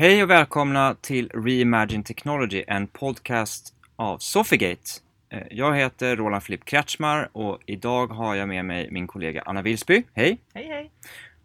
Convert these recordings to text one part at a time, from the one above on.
Hej och välkomna till Reimagine Technology, en podcast av Sofigate. Eh, Jag heter Roland Filip Kretschmar och idag har jag med mig min kollega Anna Wilsby. Hej! Hej hej!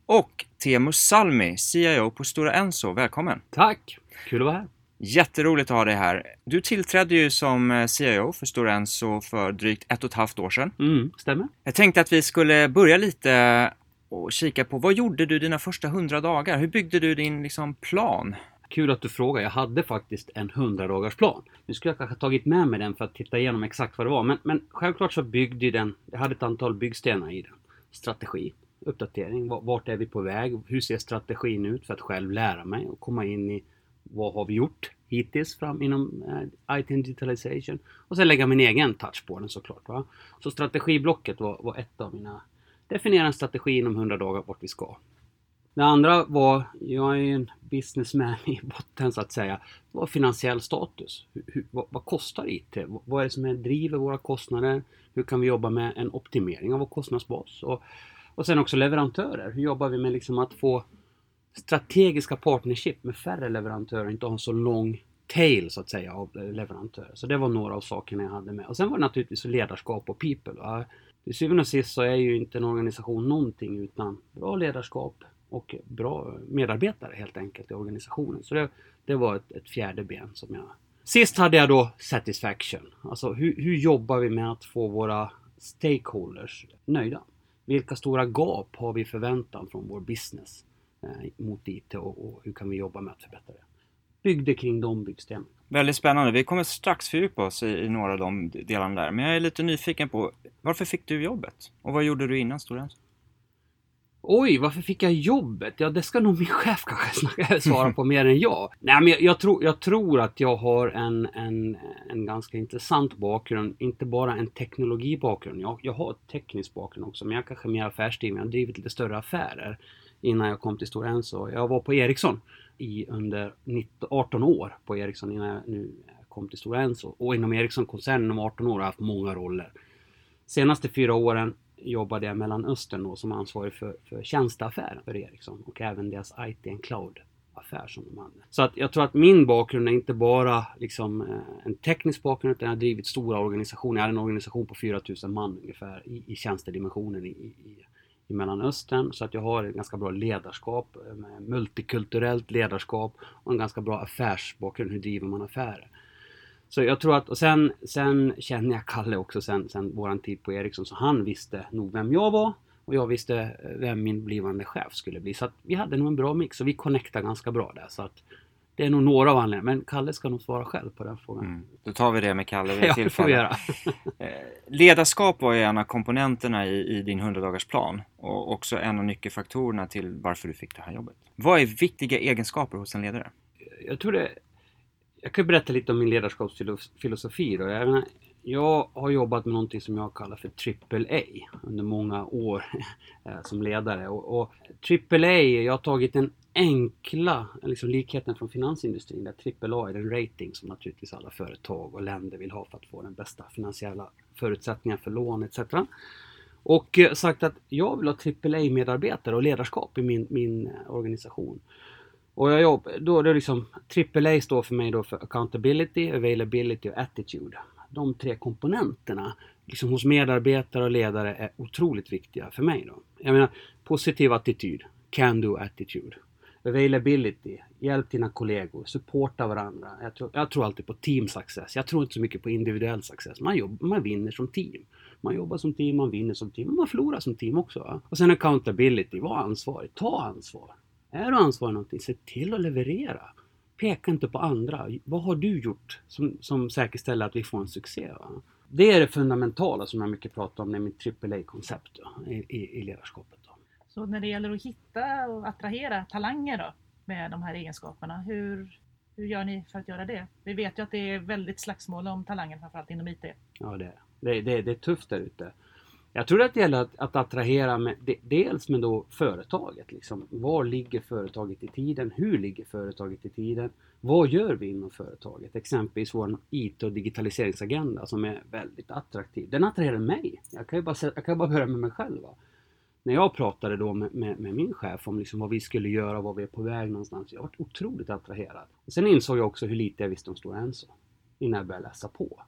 Och Teemu Salmi, CIO på Stora Enso. Välkommen! Tack! Kul att vara här. Jätteroligt att ha dig här. Du tillträdde ju som eh, CIO för Stora Enso för drygt ett och ett halvt år sedan. Mm, stämmer. Jag tänkte att vi skulle börja lite och kika på vad gjorde du dina första hundra dagar? Hur byggde du din liksom, plan? Kul att du frågar. Jag hade faktiskt en 100 dagars plan. Nu skulle jag kanske tagit med mig den för att titta igenom exakt vad det var. Men, men självklart så byggde den, jag hade ett antal byggstenar i den. Strategi, uppdatering, vart är vi på väg? Hur ser strategin ut för att själv lära mig och komma in i vad har vi gjort hittills fram inom eh, IT and digitalization? Och sen lägga min egen touch på den såklart. Va? Så strategiblocket var, var ett av mina definiera en strategi inom 100 dagar vart vi ska. Det andra var, jag är ju en businessman i botten så att säga, det var finansiell status. Hur, hur, vad, vad kostar IT? Vad- Vad är det som är, driver våra kostnader? Hur kan vi jobba med en optimering av vår kostnadsbas? Och, och sen också leverantörer. Hur jobbar vi med liksom att få strategiska partnership med färre leverantörer, inte ha en så lång tail så att säga av leverantörer. Så det var några av sakerna jag hade med. Och sen var det naturligtvis ledarskap och people. Till syvende och sist så är ju inte en organisation någonting utan bra ledarskap och bra medarbetare helt enkelt i organisationen. Så det, det var ett, ett fjärde ben som jag... Sist hade jag då satisfaction. Alltså hur, hur jobbar vi med att få våra stakeholders nöjda? Vilka stora gap har vi i förväntan från vår business eh, mot IT och, och hur kan vi jobba med att förbättra det? Byggde kring de byggstenarna. Väldigt spännande. Vi kommer strax fördjupa oss i, i några av de delarna där. Men jag är lite nyfiken på, varför fick du jobbet? Och vad gjorde du innan Stora Enso? Oj, varför fick jag jobbet? Ja, det ska nog min chef kanske snacka, svara på mer än jag. Nej, men jag, jag, tror, jag tror att jag har en, en, en ganska intressant bakgrund. Inte bara en teknologibakgrund. Jag, jag har teknisk bakgrund också, men jag är kanske mer affärsdriven. Jag har drivit lite större affärer innan jag kom till Stora Enso. Jag var på Ericsson i under 19, 18 år på Ericsson innan jag nu kom till Stora Enso. Och inom Ericsson-koncernen om 18 år har jag haft många roller. Senaste fyra åren jobbade jag i Mellanöstern då som ansvarig för, för tjänsteaffären för Ericsson och även deras IT and Cloud-affär som de hade. Så att jag tror att min bakgrund är inte bara liksom eh, en teknisk bakgrund utan jag har drivit stora organisationer. Jag hade en organisation på 4000 man ungefär i, i tjänstedimensionen i, i, i Mellanöstern. Så att jag har ett ganska bra ledarskap, eh, multikulturellt ledarskap och en ganska bra affärsbakgrund. Hur driver man affärer? Så jag tror att, och sen, sen känner jag Kalle också sen, sen våran tid på Ericsson, så han visste nog vem jag var och jag visste eh, vem min blivande chef skulle bli. Så att vi hade nog en bra mix och vi connectade ganska bra där. Så att det är nog några av anledningarna, men Kalle ska nog svara själv på den frågan. Mm. Då tar vi det med Kalle vid Ja, tillfälle. Eh, Ledarskap var ju en av komponenterna i, i din 100-dagars plan och också en av nyckelfaktorerna till varför du fick det här jobbet. Vad är viktiga egenskaper hos en ledare? jag tror det... Jag kan berätta lite om min ledarskapsfilosofi då. Jag, jag har jobbat med någonting som jag kallar för AAA under många år eh, som ledare. Och, och AAA, jag har tagit den enkla liksom likheten från finansindustrin där AAA är den rating som naturligtvis alla företag och länder vill ha för att få den bästa finansiella förutsättningen för lån etc. Och eh, sagt att jag vill ha AAA-medarbetare och ledarskap i min, min eh, organisation. Och jag jobb, då är det liksom, AAA står för mig då för accountability, availability och attitude. De tre komponenterna liksom hos medarbetare och ledare är otroligt viktiga för mig. Då. Jag menar, positiv attityd, can do attitude. Availability, hjälp dina kollegor, supporta varandra. Jag tror, jag tror alltid på team success. Jag tror inte så mycket på individuell success. Man, jobb, man vinner som team. Man jobbar som team, man vinner som team, man förlorar som team också. Va? Och sen accountability, var ansvarig, ta ansvar. Är du ansvarig någonting, se till att leverera. Peka inte på andra. Vad har du gjort som, som säkerställer att vi får en succé? Va? Det är det fundamentala som jag mycket pratar om med mitt AAA-koncept i, i, i ledarskapet. Då. Så när det gäller att hitta och attrahera talanger då med de här egenskaperna, hur, hur gör ni för att göra det? Vi vet ju att det är väldigt slagsmål om talanger framförallt inom IT. Ja, det, det, det, det är tufft där ute. Jag tror att det gäller att, att attrahera med, de, dels med då företaget. Liksom. Var ligger företaget i tiden? Hur ligger företaget i tiden? Vad gör vi inom företaget? Exempelvis vår IT och digitaliseringsagenda som är väldigt attraktiv. Den attraherar mig. Jag kan ju bara, jag kan bara börja med mig själv. Va? när jag pratade då med, med, med min chef om liksom vad vi skulle göra och var vi är på väg någonstans. Jag var otroligt attraherad. Sen insåg jag också hur lite jag visste om Stora Enso innan jag började läsa på.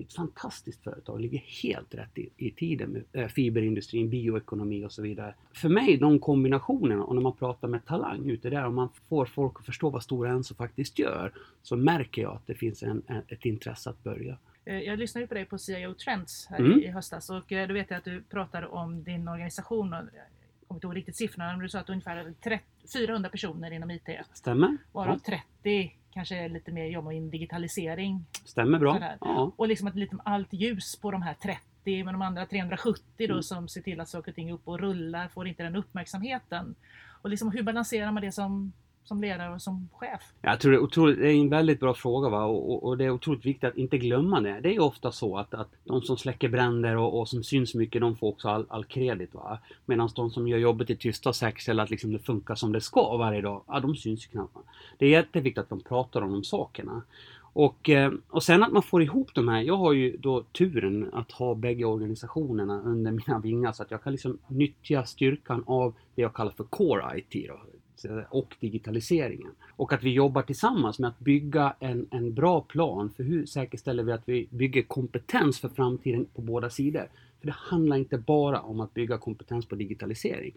Ett fantastiskt företag, ligger helt rätt i, i tiden med äh, fiberindustrin, bioekonomi och så vidare. För mig, de kombinationerna och när man pratar med talang ute där och man får folk att förstå vad Stora Enso faktiskt gör så märker jag att det finns en, ett intresse att börja. Eh, jag lyssnade på dig på CIO Trends här Mm. i höstas och eh, då vet jag att du pratade om din organisation. Och, jag kommer inte ihåg riktigt siffrorna, men du sa att ungefär 30, 400 personer inom IT. Stämmer? Varav Ja, 30 kanske lite mer jobbar in digitalisering. stämmer bra. Ja. Och liksom att liksom allt ljus på de här 30 men de andra 370 då Mm. som ser till att saker och ting är upp och rullar får inte den uppmärksamheten. Och liksom hur balanserar man det som, som ledare och som chef? Jag tror det är, otroligt, det är en väldigt bra fråga va? Och, och, och det är otroligt viktigt att inte glömma det. Det är ju ofta så att, att de som släcker bränder och, och som syns mycket, de får också all, all kredit. Va? Medan de som gör jobbet i tysta och säkerställer att liksom det funkar som det ska varje dag, ja, de syns ju knappt. va. Det är jätteviktigt att de pratar om de sakerna. Och, eh, och sen att man får ihop de här. Jag har ju då turen att ha bägge organisationerna under mina vingar så att jag kan liksom nyttja styrkan av det jag kallar för Core IT. Då, och digitaliseringen. Och att vi jobbar tillsammans med att bygga en, en bra plan för hur säkerställer vi att vi bygger kompetens för framtiden på båda sidor. För det handlar inte bara om att bygga kompetens på digitalisering.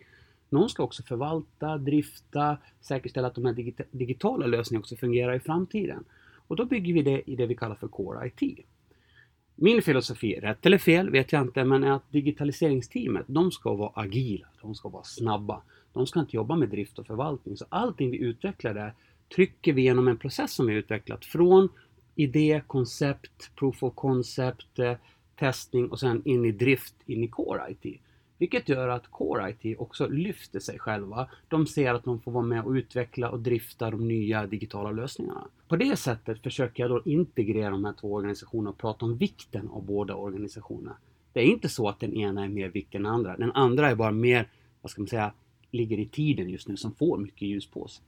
Någon ska också förvalta, drifta, säkerställa att de här digita- digitala lösningarna också fungerar i framtiden. Och då bygger vi det i det vi kallar för Core IT. Min filosofi, rätt eller fel vet jag inte, men är att digitaliseringsteamet, de ska vara agila, de ska vara snabba. De ska inte jobba med drift och förvaltning. Så allting vi utvecklar där trycker vi genom en process som vi utvecklat från idé, koncept, proof of concept, eh, testning och sen in i drift, in i Core IT. Vilket gör att Core IT också lyfter sig själva. De ser att de får vara med och utveckla och drifta de nya digitala lösningarna. På det sättet försöker jag då integrera de här två organisationerna och prata om vikten av båda organisationerna. Det är inte så att den ena är mer viktig än den andra. Den andra är bara mer, vad ska man säga, ligger i tiden just nu som får mycket ljus på sig.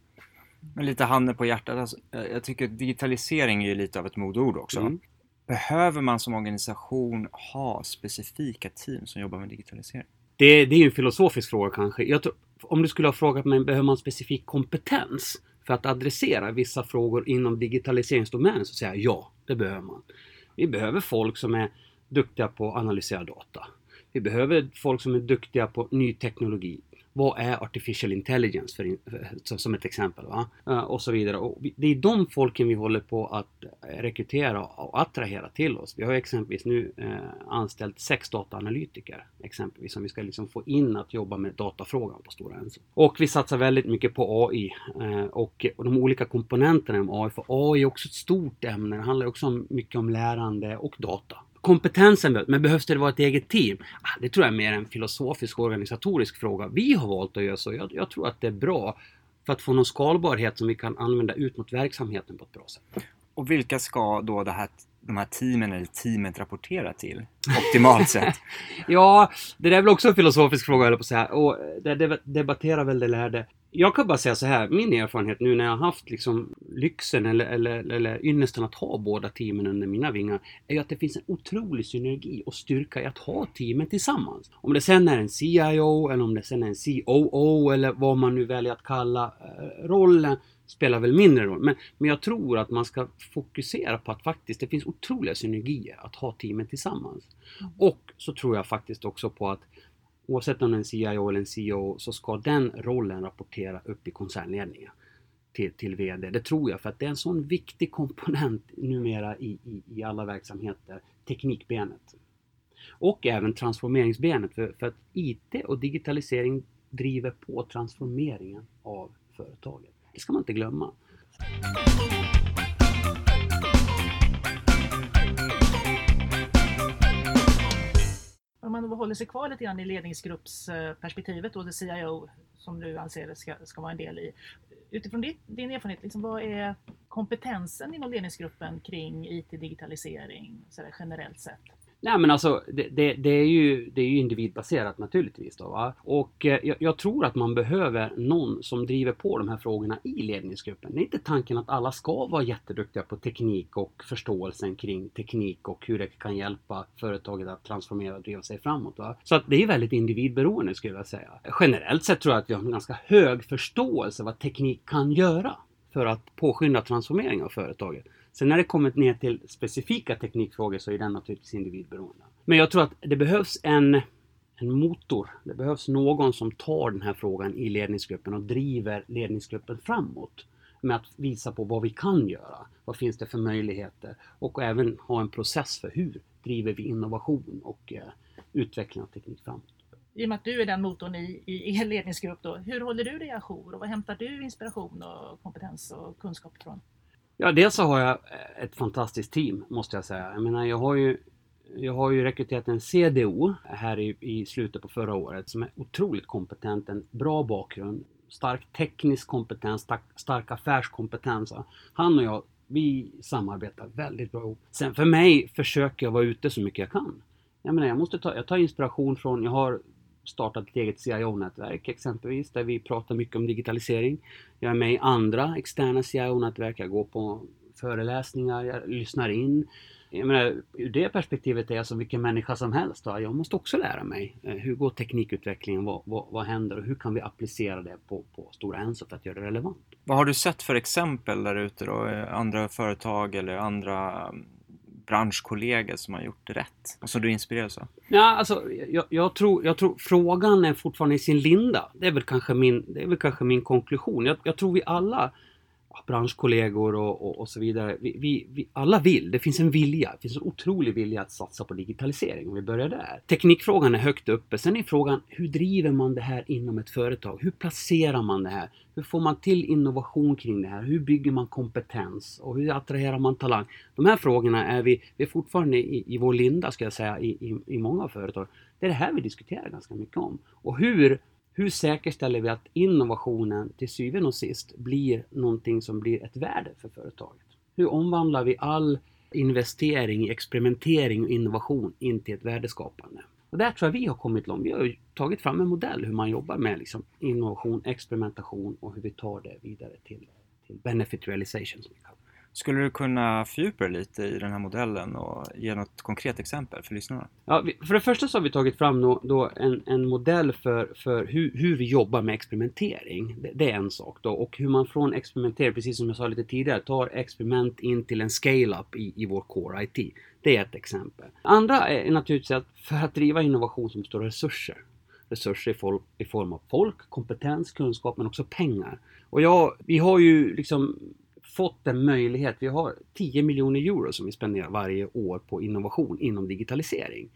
Men lite handen på hjärtat, alltså, jag jag tycker att digitalisering är lite av ett modeord också. Mm. Behöver man som organisation ha specifika team som jobbar med digitalisering? Det, det är en filosofisk fråga kanske. Tror, om du skulle ha frågat mig, behöver man specifik kompetens för att adressera vissa frågor inom digitaliseringsdomänen? Så säger jag ja, det behöver man. Vi behöver folk som är duktiga på att analysera data. Vi behöver folk som är duktiga på ny teknologi. Vad är artificial intelligence för, för, som ett exempel? Va? Eh, och så vidare. Och det är de folken vi håller på att rekrytera och attrahera till oss. Vi har exempelvis nu eh, anställt sex dataanalytiker exempelvis som vi ska liksom få in att jobba med datafrågan på Stora Enso. Och vi satsar väldigt mycket på AI eh, och, de olika komponenterna inom AI. För AI är också ett stort ämne. Det handlar också mycket om lärande och data. Kompetensen, behövs, men behövs det vara ett eget team? Ah, Det tror jag är mer en filosofisk och organisatorisk fråga. Vi har valt att göra så. Jag, jag tror att det är bra för att få någon skalbarhet som vi kan använda ut mot verksamheten på ett bra sätt. Och vilka ska då det här, de här teamen eller teamet rapportera till? Optimalt sett. Ja, det där är väl också en filosofisk fråga, höll jag på att säga. Och det deb- debatterar väl det lärde. Jag kan bara säga så här, min erfarenhet nu när jag har haft liksom lyxen eller, eller, eller ynnesten att ha båda teamen under mina vingar, är ju att det finns en otrolig synergi och styrka i att ha teamen tillsammans. Om det sen är en CIO eller om det sen är en COO eller vad man nu väljer att kalla eh, rollen, spelar väl mindre roll. Men, men jag tror att man ska fokusera på att faktiskt det finns otroliga synergier att ha teamen tillsammans. Och så tror jag faktiskt också på att oavsett om det är en CIO eller en CEO så ska den rollen rapportera upp i koncernledningen till, till VD. Det tror jag för att det är en sån viktig komponent numera i, i, i alla verksamheter, teknikbenet. Och även transformeringsbenet för, för att IT och digitalisering driver på transformeringen av företaget. Det ska man inte glömma. Man då håller sig kvar lite grann i ledningsgruppsperspektivet och det CIO som du anser ska, ska vara en del i. Utifrån din, din erfarenhet, liksom, vad är kompetensen inom ledningsgruppen kring IT-digitalisering generellt sett? Nej men alltså det, det, det, är, ju, det är ju individbaserat naturligtvis. Då, va? Och eh, jag, jag, tror att man behöver någon som driver på de här frågorna i ledningsgruppen. Det är inte tanken att alla ska vara jätteduktiga på teknik och förståelsen kring teknik och hur det kan hjälpa företaget att transformera och driva sig framåt. Va? Så att det är väldigt individberoende skulle jag säga. Generellt sett tror jag att vi har en ganska hög förståelse vad teknik kan göra för att påskynda transformering av företaget. Sen när det kommit ner till specifika teknikfrågor så är den naturligtvis individberoende. Men jag tror att det behövs en, en motor. Det behövs någon som tar den här frågan i ledningsgruppen och driver ledningsgruppen framåt med att visa på vad vi kan göra. Vad finns det för möjligheter? Och även ha en process för hur driver vi innovation och eh, utveckling av teknik framåt. I och med att du är den motorn i, i er ledningsgrupp då, hur håller du dig ajour och vad hämtar du inspiration och kompetens och kunskap ifrån? Ja, dels så har jag eh, ett fantastiskt team måste jag säga. Jag menar, jag har ju jag har ju rekryterat en CDO här i, i slutet på förra året som är otroligt kompetent, en bra bakgrund, stark teknisk kompetens, stark, stark affärskompetens. Han och jag, vi samarbetar väldigt bra ihop. Sen för mig försöker jag vara ute så mycket jag kan. Jag menar, jag måste ta, jag tar inspiration från, jag har startat ett eget CIO-nätverk exempelvis där vi pratar mycket om digitalisering. Jag är med i andra externa CIO-nätverk, jag går på föreläsningar, jag lyssnar in. Jag menar, ur det perspektivet är jag som vilken människa som helst. Då. Jag måste också lära mig. Eh, hur går teknikutvecklingen? Vad, vad, vad händer? Och hur kan vi applicera det på, på Stora Enso för att göra det relevant? Vad har du sett för exempel där ute då? Eh, andra företag eller andra mm, branschkollegor som har gjort det rätt och som du inspireras av? Ja, alltså, jag, jag, tror, jag tror frågan är fortfarande i sin linda. Det är väl kanske min, det är väl kanske min konklusion. Jag, jag tror vi alla branschkollegor och, och, och, så vidare. Vi, vi, vi, alla vill, det finns en vilja, det finns en otrolig vilja att satsa på digitalisering om vi börjar där. Teknikfrågan är högt uppe, sen är frågan hur driver man det här inom ett företag? Hur placerar man det här? Hur får man till innovation kring det här? Hur bygger man kompetens? Och hur attraherar man talang? De här frågorna är vi, vi är fortfarande i, i vår linda ska jag säga i, i, i många företag. Det är det här vi diskuterar ganska mycket om. Och hur hur säkerställer vi att innovationen till syvende och sist blir någonting som blir ett värde för företaget? Hur omvandlar vi all investering i experimentering och innovation in till ett värdeskapande? Och där tror jag vi har kommit långt. Vi har tagit fram en modell hur man jobbar med liksom innovation, experimentation och hur vi tar det vidare till, till benefit realization. Som vi kallar skulle du kunna fördjupa dig lite i den här modellen och ge något konkret exempel för lyssnarna? Ja, för det första så har vi tagit fram då, då en, en, modell för, för hur, hur, vi jobbar med experimentering. Det, det, är en sak då. Och hur man från experimentering, precis som jag sa lite tidigare, tar experiment in till en scale-up i, i vår core IT. Det är ett exempel. Andra är naturligtvis att för att driva innovation som består av resurser resurser i, folk, i, form av folk, kompetens, kunskap men också pengar. Och ja, vi har ju liksom fått en möjlighet. Vi har 10 miljoner euro som vi spenderar varje år på innovation inom digitalisering.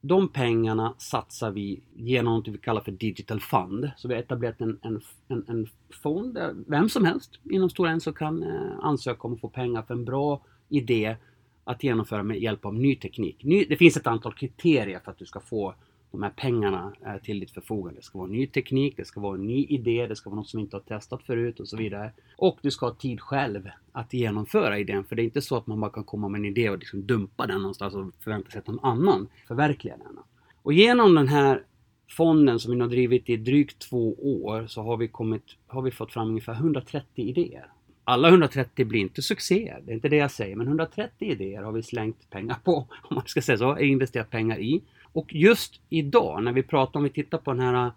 De pengarna satsar vi genom något vi kallar för Digital Fund. Så vi har etablerat en, en, en, en fond där vem som helst inom Stora Enso kan eh, ansöka om att få pengar för en bra idé att genomföra med hjälp av ny teknik. Ny, det finns ett antal kriterier för att du ska få de här pengarna är till ditt förfogande. Det ska vara ny teknik, det ska vara en ny idé, det ska vara något som inte har testat förut och så vidare. Och du ska ha tid själv att genomföra idén. För det är inte så att man bara kan komma med en idé och liksom dumpa den någonstans och förvänta sig att någon annan förverkligar den. Och genom den här fonden som vi har drivit i drygt två år så har vi, kommit, har vi fått fram ungefär 130 idéer. Alla 130 blir inte succéer, det är inte det jag säger, men 130 idéer har vi slängt pengar på, om man ska säga så, investerat pengar i. Och just idag när vi pratar, om vi tittar på den här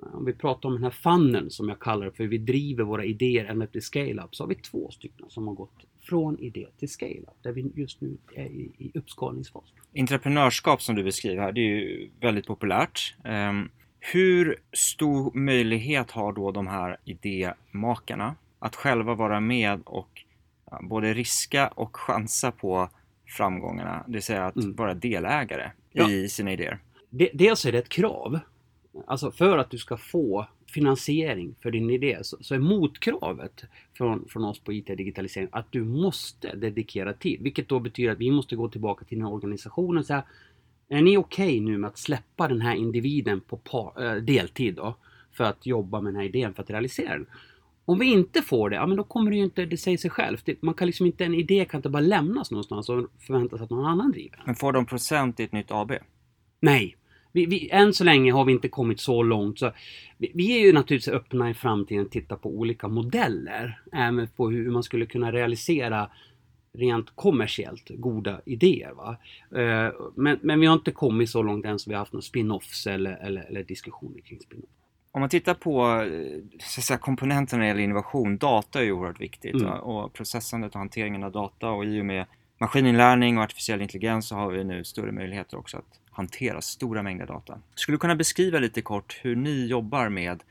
om vi pratar om den här funneln som jag kallar det för, vi driver våra idéer ända till scale-up, så har vi två stycken som har gått från idé till scale-up, där vi just nu är i, i uppskalningsfas. Entreprenörskap som du beskriver här, det är ju väldigt populärt. Um, hur stor möjlighet har då de här idémakarna att själva vara med och både riska och chansa på framgångarna, det vill säga att mm. vara delägare ja. i sina idéer? dels är det ett krav. Alltså för att du ska få finansiering för din idé så, så är motkravet från, från oss på IT Digitalisering att du måste dedikera tid. Vilket då betyder att vi måste gå tillbaka till den organisationen och säga Är ni okej okay nu med att släppa den här individen på äh, deltid då? För att jobba med den här idén för att realisera den? Om vi inte får det, ja men då kommer det ju inte, det säger sig självt. Det, man kan liksom inte, en idé kan inte bara lämnas någonstans och förvänta sig att någon annan driver den. Men får de procent i ett nytt AB? Nej. Vi, vi, än så länge har vi inte kommit så långt. Så vi, vi är ju naturligtvis öppna i framtiden att titta på olika modeller. Även på hur man skulle kunna realisera rent kommersiellt goda idéer. Va? Eh, Men, men vi har inte kommit så långt än så vi har haft några spin-offs eller, eller, eller diskussioner kring spin-off. Om man tittar på eh, så säga, komponenterna när det gäller innovation, data är ju oerhört viktigt. Mm. Och processandet och hanteringen av data och i och med maskininlärning och artificiell intelligens så har vi nu större möjligheter också att hantera stora mängder data. Skulle du kunna beskriva lite kort hur ni jobbar med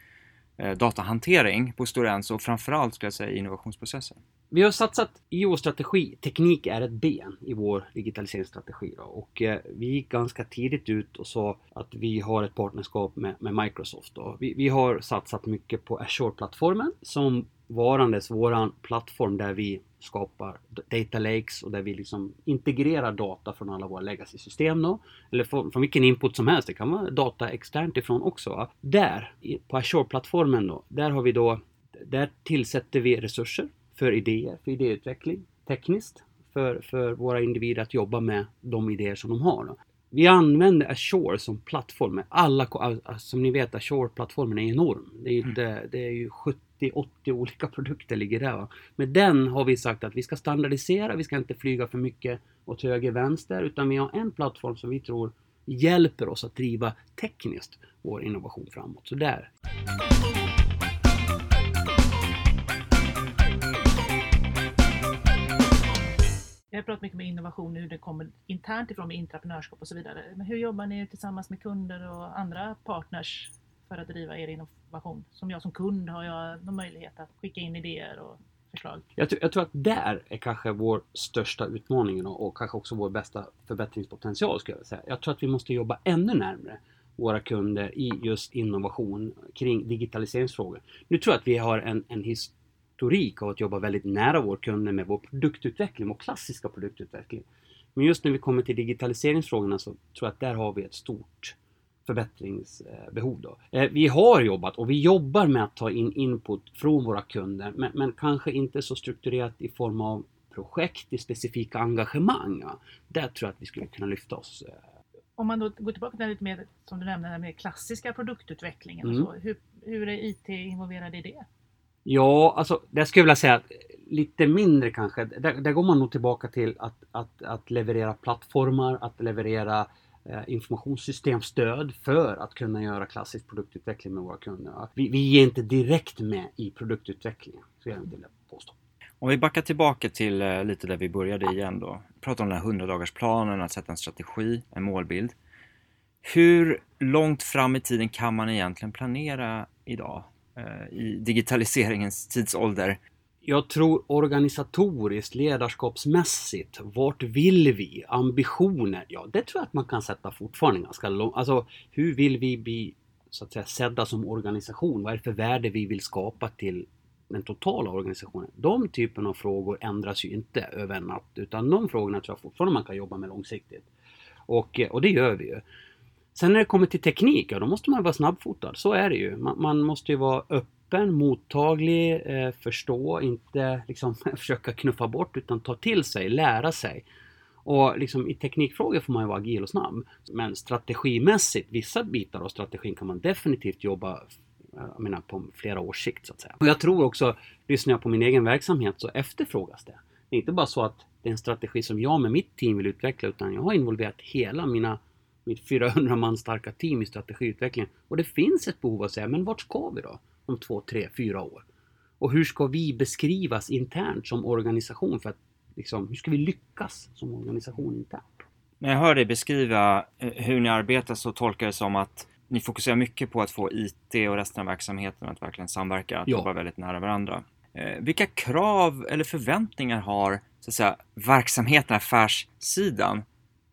eh, datahantering på Stora Enso och framförallt ska jag säga innovationsprocesser? Vi har satsat i vår strategi, teknik är ett ben i vår digitaliseringsstrategi. Då. Och eh, vi gick ganska tidigt ut och sa att vi har ett partnerskap med, med Microsoft. Då. Vi, vi har satsat mycket på Azure-plattformen som varandes våran plattform där vi skapar data lakes och där vi liksom integrerar data från alla våra legacy-system då. Eller från, från vilken input som helst. Det kan vara data externt ifrån också. Va? Där, på Azure-plattformen då, där har vi då där tillsätter vi resurser för idéer, för idéutveckling, tekniskt, för, för våra individer att jobba med de idéer som de har. Då. Vi använder Azure som plattform. Alla, som ni vet, Azure-plattformen är enorm. Det är, inte, det är ju 70-80 olika produkter ligger där. Va? Med den har vi sagt att vi ska standardisera, vi ska inte flyga för mycket åt höger vänster, utan vi har en plattform som vi tror hjälper oss att driva tekniskt vår innovation framåt. Så där Vi har pratat mycket om innovation, hur det kommer internt ifrån med intraprenörskap och så vidare. Men hur jobbar ni tillsammans med kunder och andra partners för att driva er innovation? Som jag som kund har jag någon möjlighet att skicka in idéer och förslag. Jag, tror- jag tror att där är kanske vår största utmaning och, och kanske också vår bästa förbättringspotential skulle jag säga. Jag tror att vi måste jobba ännu närmre våra kunder i just innovation kring digitaliseringsfrågor. Nu tror jag att vi har en, en historik av att jobba väldigt nära våra kunder med vår produktutveckling, vår klassiska produktutveckling. Men just när vi kommer till digitaliseringsfrågorna så tror jag att där har vi ett stort förbättringsbehov. Då. Eh, Vi har jobbat och vi jobbar med att ta in input från våra kunder men, men kanske inte så strukturerat i form av projekt i specifika engagemang. Ja. Där tror jag att vi skulle kunna lyfta oss. eh, Om man då går tillbaka till det lite mer, som du nämnde, den mer klassiska produktutvecklingen. Mm. Och så, hur, hur är IT involverad i det? Ja, alltså där skulle jag vilja säga att lite mindre kanske. Där, där går man nog tillbaka till att, att, att leverera plattformar, att leverera eh, informationssystemstöd för att kunna göra klassisk produktutveckling med våra kunder. Vi, vi är inte direkt med i produktutvecklingen, så jag vilja påstå. Om vi backar tillbaka till eh, lite där vi började igen då. Prata om den här 100-dagarsplanen, att sätta en strategi, en målbild. Hur långt fram i tiden kan man egentligen planera idag? Eh, I digitaliseringens tidsålder. Jag tror organisatoriskt, ledarskapsmässigt, vart vill vi? Ambitioner? Ja, det tror jag att man kan sätta fortfarande ganska långt. Alltså, hur vill vi bli så att säga sedda som organisation? Vad är det för värde vi vill skapa till den totala organisationen? De typen av frågor ändras ju inte över en natt, utan de frågorna tror jag fortfarande man kan jobba med långsiktigt. Och, eh, och det gör vi ju. Sen när det kommer till teknik, ja då måste man vara snabbfotad. Så är det ju. Man, man måste ju vara öppen, mottaglig, eh, förstå, inte liksom försöka knuffa bort utan ta till sig, lära sig. Och liksom, i teknikfrågor får man ju vara agil och snabb. Men strategimässigt, vissa bitar av strategin kan man definitivt jobba eh, jag menar, på flera års sikt så att säga. Och jag tror också, lyssnar jag på min egen verksamhet så efterfrågas det. Det är inte bara så att det är en strategi som jag med mitt team vill utveckla utan jag har involverat hela mina mitt 400 man starka team i strategiutvecklingen. Och det finns ett behov att säga, men vart ska vi då? Om två, tre, fyra år? Och hur ska vi beskrivas internt som organisation för att liksom, hur ska vi lyckas som organisation internt? När jag hör dig beskriva eh, hur ni arbetar så tolkar jag det som att ni fokuserar mycket på att få IT och resten av verksamheten att verkligen samverka, att Ja. jobba väldigt nära varandra. Eh, vilka krav eller förväntningar har så att säga, verksamheten, affärssidan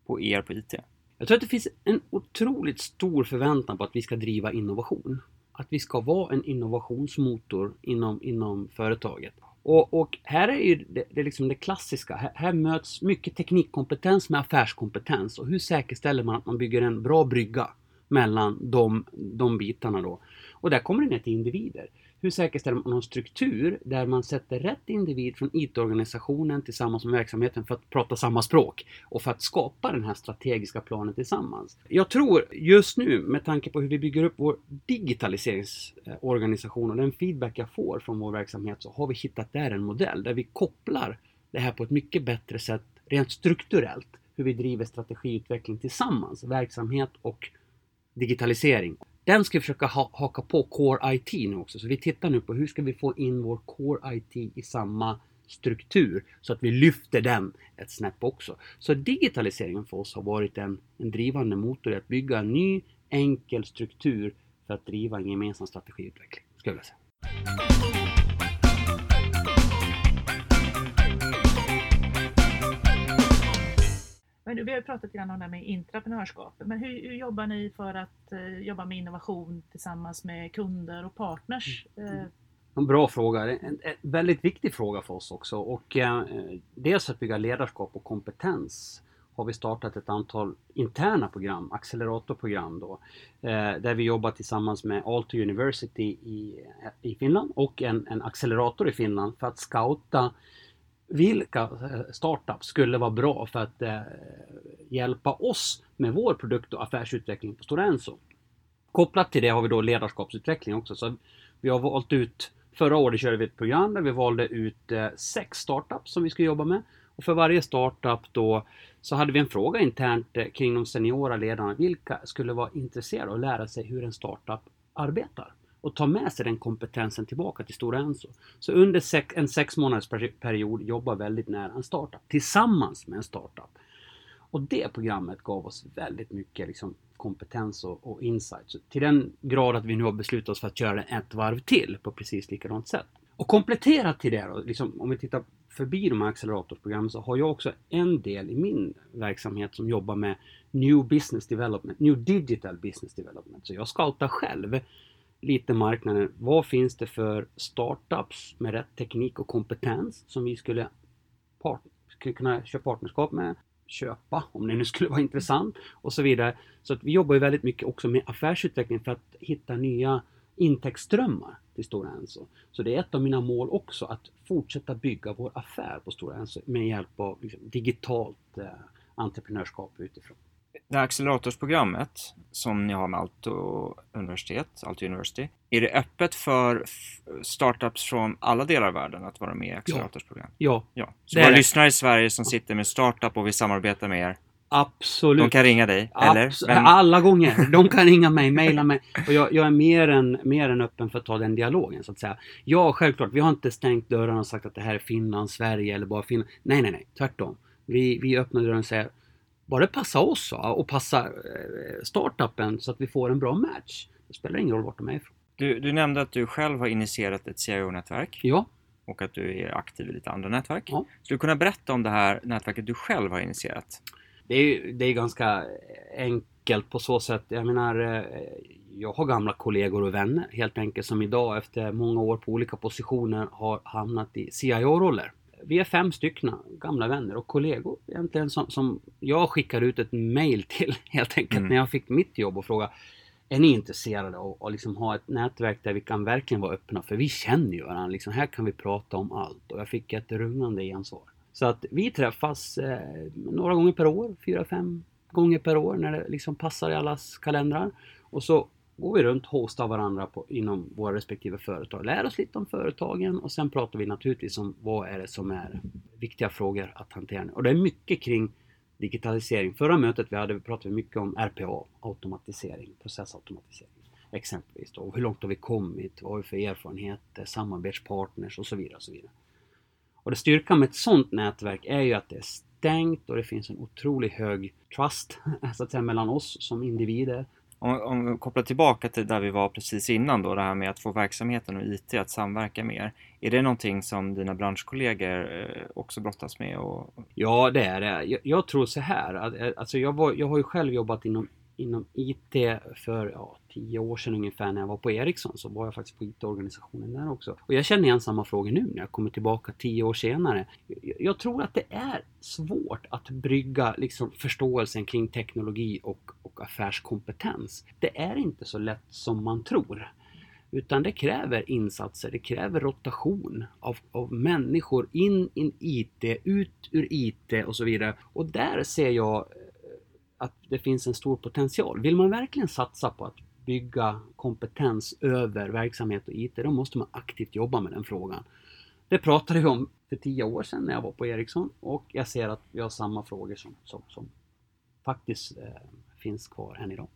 på er på IT? Jag tror att det finns en otroligt stor förväntan på att vi ska driva innovation. Att vi ska vara en innovationsmotor inom, inom företaget. Och, och här är ju det, det, liksom det klassiska. Här, här möts mycket teknikkompetens med affärskompetens. Och hur säkerställer man att man bygger en bra brygga mellan de, de bitarna då? Och där kommer det ner till individer. Hur säkerställer man en struktur där man sätter rätt individ från IT-organisationen tillsammans med verksamheten för att prata samma språk och för att skapa den här strategiska planen tillsammans. Jag tror just nu med tanke på hur vi bygger upp vår digitaliseringsorganisation och den feedback jag får från vår verksamhet så har vi hittat där en modell där vi kopplar det här på ett mycket bättre sätt rent strukturellt hur vi driver strategiutveckling tillsammans, verksamhet och digitalisering. Den ska vi försöka ha, haka på Core IT nu också. Så vi tittar nu på hur ska vi få in vår Core IT i samma struktur så att vi lyfter den ett snäpp också. Så digitaliseringen för oss har varit en, en drivande motor i att bygga en ny enkel struktur för att driva en gemensam strategiutveckling. Skulle jag säga. Men vi har ju pratat grann om det här med intraprenörskap. Men hur, hur jobbar ni för att eh, jobba med innovation tillsammans med kunder och partners? Eh, En bra fråga. En, en väldigt viktig fråga för oss också. Och, eh, dels att bygga ledarskap och kompetens har vi startat ett antal interna program, acceleratorprogram då, eh, där vi jobbar tillsammans med Aalto University i, i Finland och en, en accelerator i Finland för att scouta vilka eh, startups skulle vara bra för att eh, hjälpa oss med vår produkt och affärsutveckling på Stora Enso. Kopplat till det har vi då ledarskapsutveckling också. Så vi har valt ut, förra året körde vi ett program där vi valde ut eh, sex startups som vi skulle jobba med. Och för varje startup då så hade vi en fråga internt eh, kring de seniora ledarna. Vilka skulle vara intresserade av att lära sig hur en startup arbetar? Och ta med sig den kompetensen tillbaka till Stora Enso. Så under en sex månaders period jobba väldigt nära en startup tillsammans med en startup. Och det programmet gav oss väldigt mycket liksom, kompetens och, och insight. Så till den grad att vi nu har beslutat oss för att köra ett varv till på precis likadant sätt. Och kompletterat till det då, liksom, om vi tittar förbi de här acceleratorsprogrammen så har jag också en del i min verksamhet som jobbar med New Business Development, New Digital Business Development. Så jag scoutar själv lite marknaden. Vad finns det för startups med rätt teknik och kompetens som vi skulle, part, skulle kunna köra partnerskap med? köpa om det nu skulle vara intressant och så vidare. Så att vi jobbar ju väldigt mycket också med affärsutveckling för att hitta nya intäktsströmmar till Stora Enso. Så det är ett av mina mål också att fortsätta bygga vår affär på Stora Enso med hjälp av liksom, digitalt eh, entreprenörskap utifrån det här acceleratorsprogrammet som ni har med Aalto universitet, Aalto University, är det öppet för startups från alla delar av världen att vara med i acceleratorsprogram? Ja. ja. Så våra lyssnare i Sverige som sitter med startup och vill samarbeta med er, Absolut. De kan ringa dig, eller? Men... Alla gånger. De kan ringa mig, mejla mig. Och jag, jag, är mer än, mer än öppen för att ta den dialogen, så att säga. Ja, självklart. Vi har inte stängt dörrarna och sagt att det här är Finland, Sverige eller bara Finland. Nej, nej, nej. Tvärtom. Vi, vi öppnar dörren och säger bara passa oss och passa eh, startupen så att vi får en bra match. Det spelar ingen roll vart de är ifrån. Du, du nämnde att du själv har initierat ett CIO-nätverk. Ja. Och att du är aktiv i lite andra nätverk. Ja. Skulle du kunna berätta om det här nätverket du själv har initierat? Det är, det är ganska enkelt på så sätt. Jag menar, eh, jag har gamla kollegor och vänner helt enkelt som idag efter många år på olika positioner har hamnat i CIO-roller vi är fem stycken gamla vänner och kollegor egentligen som, som jag skickar ut ett mail till helt enkelt mm. när jag fick mitt jobb och fråga är ni intresserade av att liksom ha ett nätverk där vi kan verkligen vara öppna? För vi känner ju varandra. Liksom, här kan vi prata om allt. Och jag fick ett rungande gensvar. Så att vi träffas eh, några gånger per år, fyra, fem gånger per år när det liksom passar i allas kalendrar. Och så går vi runt, hostar varandra på, inom våra respektive företag, lär oss lite om företagen och sen pratar vi naturligtvis om vad är det som är viktiga frågor att hantera. Och det är mycket kring digitalisering. Förra mötet vi hade pratade vi mycket om RPA, automatisering, processautomatisering exempelvis. Då. Hur långt har vi kommit? Vad har vi för erfarenheter? Samarbetspartners och så vidare. Och så vidare. Och det styrkan med ett sådant nätverk är ju att det är stängt och det finns en otroligt hög trust så att säga, mellan oss som individer om, om vi kopplar tillbaka till där vi var precis innan då, det här med att få verksamheten och IT att samverka mer. Är det någonting som dina branschkollegor eh, också brottas med? Och... Ja, det är det. Jag, jag tror så här, att, eh, alltså jag, var, jag har ju själv jobbat inom inom IT för ja, tio år sedan ungefär när jag var på Ericsson så var jag faktiskt på IT-organisationen där också. Och jag känner igen samma frågor nu när jag kommer tillbaka tio år senare. Jag tror att det är svårt att brygga liksom, förståelsen kring teknologi och, och affärskompetens. Det är inte så lätt som man tror. Utan det kräver insatser, det kräver rotation av, av människor in i IT, ut ur IT och så vidare. Och där ser jag att det finns en stor potential. Vill man verkligen satsa på att bygga kompetens över verksamhet och IT, då måste man aktivt jobba med den frågan. Det pratade vi om för tio år sedan när jag var på Ericsson och jag ser att vi har samma frågor som, som, som faktiskt eh, finns kvar än idag.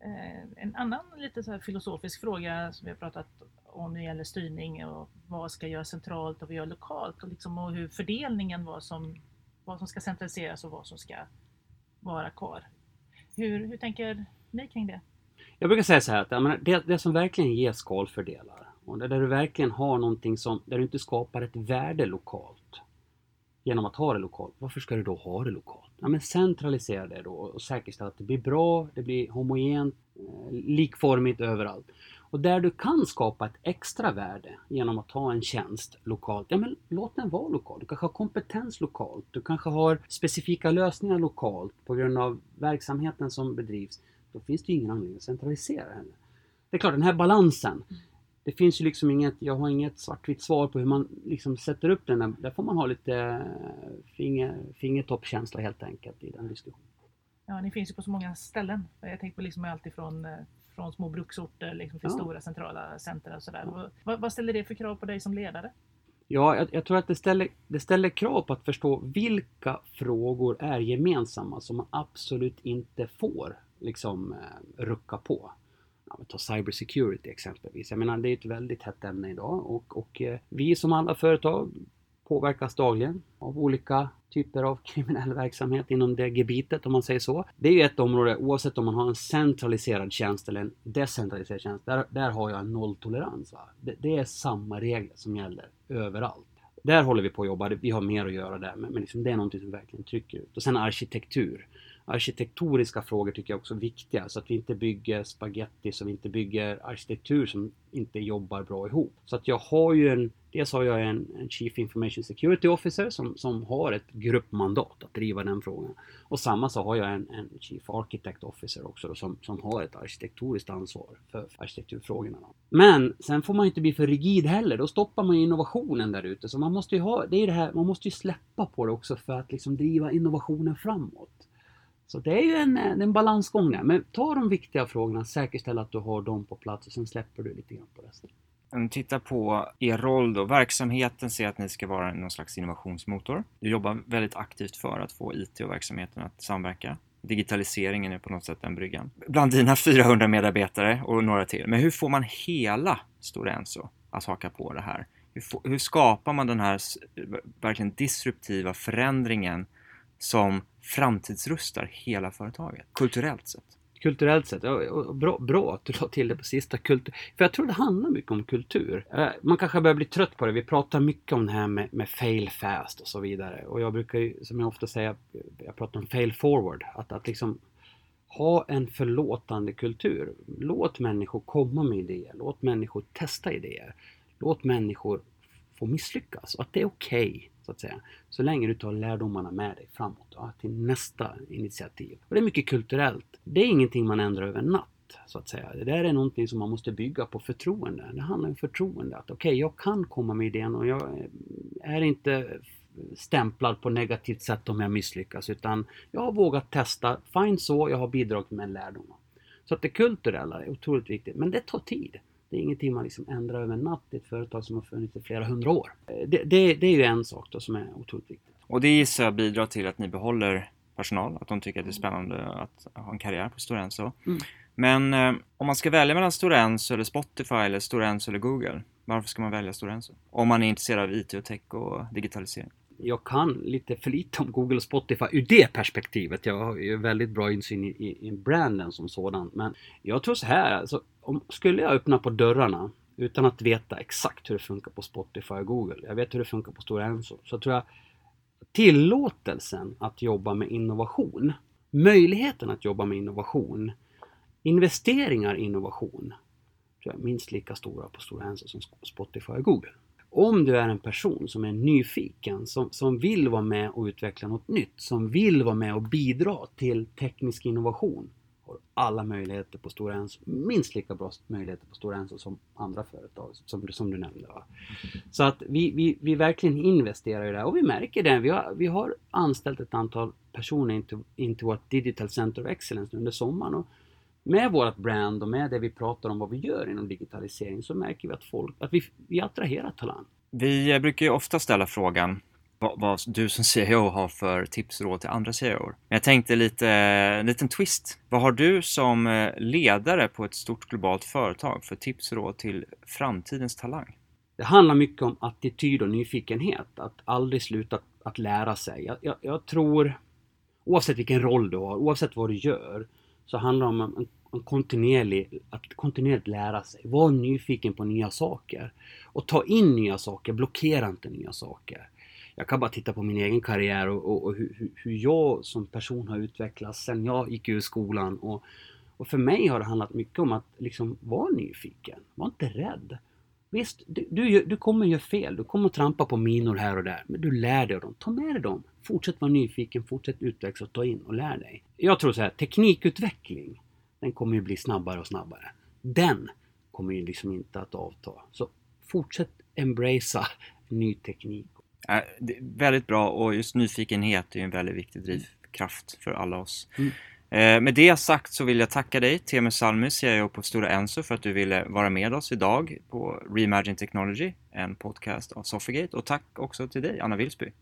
Eh, en annan lite så filosofisk fråga som vi har pratat om när det gäller styrning och vad ska göras centralt och vad gör lokalt och, liksom, och hur fördelningen var som, vad som ska centraliseras och vad som ska vara kvar. Hur, hur tänker ni kring det? Jag brukar säga så här att det, det som verkligen ger skalfördelar och där du verkligen har någonting som, där du inte skapar ett värde lokalt genom att ha det lokalt. Varför ska du då ha det lokalt? Ja, men centralisera det då och säkerställa att det blir bra, det blir homogent, eh, likformigt överallt. Och där du kan skapa ett extra värde genom att ha en tjänst lokalt, ja men låt den vara lokal. Du kanske har kompetens lokalt, du kanske har specifika lösningar lokalt på grund av verksamheten som bedrivs. Då finns det ingen anledning att centralisera heller. Det är klart, den här balansen, det finns ju liksom inget, jag har inget svartvitt svar på hur man liksom sätter upp den. Där, där får man ha lite eh, finger, fingertoppkänsla helt enkelt i den diskussionen. Ja, ni finns ju på så många ställen. Jag tänker på liksom allt ifrån eh, från små bruksorter liksom till ja. stora centrala centra och sådär. Vad, vad, ställer det för krav på dig som ledare? Ja, jag, jag, tror att det ställer, det ställer krav på att förstå vilka frågor är gemensamma som man absolut inte får liksom eh, rucka på ja, ta cybersecurity exempelvis. Jag menar det är ett väldigt hett ämne idag och, och eh, vi som alla företag påverkas dagligen av olika typer av kriminell verksamhet inom det gebitet om man säger så. Det är ju ett område oavsett om man har en centraliserad tjänst eller en decentraliserad tjänst. Där, där har jag en nolltolerans. Det, det är samma regler som gäller överallt. Där håller vi på att jobba. Vi har mer att göra där men, men liksom det är någonting som verkligen trycker ut. Och sen arkitektur Arkitektoniska frågor tycker jag också är viktiga. Så att vi inte bygger spaghetti, så vi inte bygger arkitektur som inte jobbar bra ihop. Så att jag har ju en, dels har jag en, en Chief Information Security Officer som, som har ett gruppmandat att driva den frågan. Och samma så har jag en, en Chief Architect Officer också då, som, som har ett arkitektoriskt ansvar för arkitekturfrågorna. Då. Men sen får man inte bli för rigid heller, då stoppar man ju innovationen där ute. Så man måste ju ha, det är det här, man måste ju släppa på det också för att liksom driva innovationen framåt. Så det är ju en, en balansgång där. Men ta de viktiga frågorna, säkerställ att du har dem på plats och sen släpper du lite grann på resten. Om tittar på er roll då. Verksamheten säger att ni ska vara någon slags innovationsmotor. Du jobbar väldigt aktivt för att få IT och verksamheten att samverka. Digitaliseringen är på något sätt den bryggan. Bland dina 400 medarbetare och några till. Men hur får man hela Stora Enso att haka på det här? Hur, får, hur skapar man den här verkligen disruptiva förändringen som framtidsrustar hela företaget, kulturellt sett. Kulturellt sett, ja, bra, bra att du la till det på sista. Kultur. För jag tror det handlar mycket om kultur. Eh, man kanske börjar bli trött på det. Vi pratar mycket om det här med, med fail fast och så vidare. Och jag brukar ju, som jag ofta säger, jag pratar om fail forward. Att, att liksom ha en förlåtande kultur. Låt människor komma med idéer. Låt människor testa idéer. Låt människor få misslyckas. Och att det är okej. Okay så att säga. Så länge du tar lärdomarna med dig framåt ja, till nästa initiativ. Och det är mycket kulturellt. Det är ingenting man ändrar över en natt. Så att säga. Det där är någonting som man måste bygga på förtroende. Det handlar om förtroende. Att okej, okay, jag kan komma med idén och jag är inte stämplad på negativt sätt om jag misslyckas. Utan jag har vågat testa. Fine så, jag har bidragit med en lärdom. Så att det kulturella är otroligt viktigt. Men det tar tid. Det är ingenting man liksom ändrar över en natt i ett företag som har funnits i flera hundra år. Eh, det, det, det är ju en sak då som är otroligt viktigt. Och det gissar jag bidrar till att ni behåller personal, att de tycker att det är spännande att ha en karriär på Stora Enso. Mm. Men eh, om man ska välja mellan Stora Enso eller Spotify eller Stora Enso eller Google, varför ska man välja Stora Enso? Om man är intresserad av IT och tech och digitalisering jag kan lite för lite om Google och Spotify ur det perspektivet. Jag har ju väldigt bra insyn i, i, i branden som sådan. Men jag tror så här, alltså, om, skulle jag öppna på dörrarna utan att veta exakt hur det funkar på Spotify och Google. Jag vet hur det funkar på Stora Enso. Så tror jag tillåtelsen att jobba med innovation, möjligheten att jobba med innovation, investeringar i innovation, tror jag är minst lika stora på Stora Enso som Spotify och Google. Om du är en person som är nyfiken, som, som vill vara med och utveckla något nytt, som vill vara med och bidra till teknisk innovation, har alla möjligheter på Stora Enso, minst lika bra möjligheter på Stora Enso som andra företag som, som du nämnde. Va? Så att vi, vi, vi verkligen investerar i det och vi märker det. Vi har, vi har anställt ett antal personer in till vårt Digital Center of Excellence under sommaren. Och med vårt brand och med det vi pratar om vad vi gör inom digitalisering så märker vi att folk, att vi, vi attraherar talang. Vi brukar ju ofta ställa frågan vad, vad, du som CEO har för tips och råd till andra CEOer. Men jag tänkte lite, en liten twist. Vad har du som eh, ledare på ett stort globalt företag för tips och råd till framtidens talang? Det handlar mycket om attityd och nyfikenhet. Att aldrig sluta att lära sig. Jag, jag, jag tror, oavsett vilken roll du har, oavsett vad du gör, så handlar det om en, en kontinuerlig, att kontinuerligt lära sig. Var nyfiken på nya saker. Och ta in nya saker, blockera inte nya saker jag kan bara titta på min egen karriär och, och, och hur, hur, jag som person har utvecklats sen jag gick ur skolan. Och, och för mig har det handlat mycket om att liksom vara nyfiken. Var inte rädd. Visst, du, du, du kommer göra fel. Du kommer trampa på minor här och där. Men du lär dig av dem. Ta med dig dem. Fortsätt vara nyfiken, fortsätt utvecklas och ta in och lär dig. Jag tror så här, teknikutveckling, den kommer ju bli snabbare och snabbare. Den kommer ju liksom inte att avta. Så fortsätt embracea ny teknik Äh, väldigt bra och just nyfikenhet är en väldigt viktig drivkraft för alla oss. Mm. Eh, med det sagt så vill jag tacka dig, Teemu Salmi, CEO på Stora Enso, för att du ville vara med oss idag på Reimagine Technology, en podcast av Sofigate. Och tack också till dig, Anna Wilsby.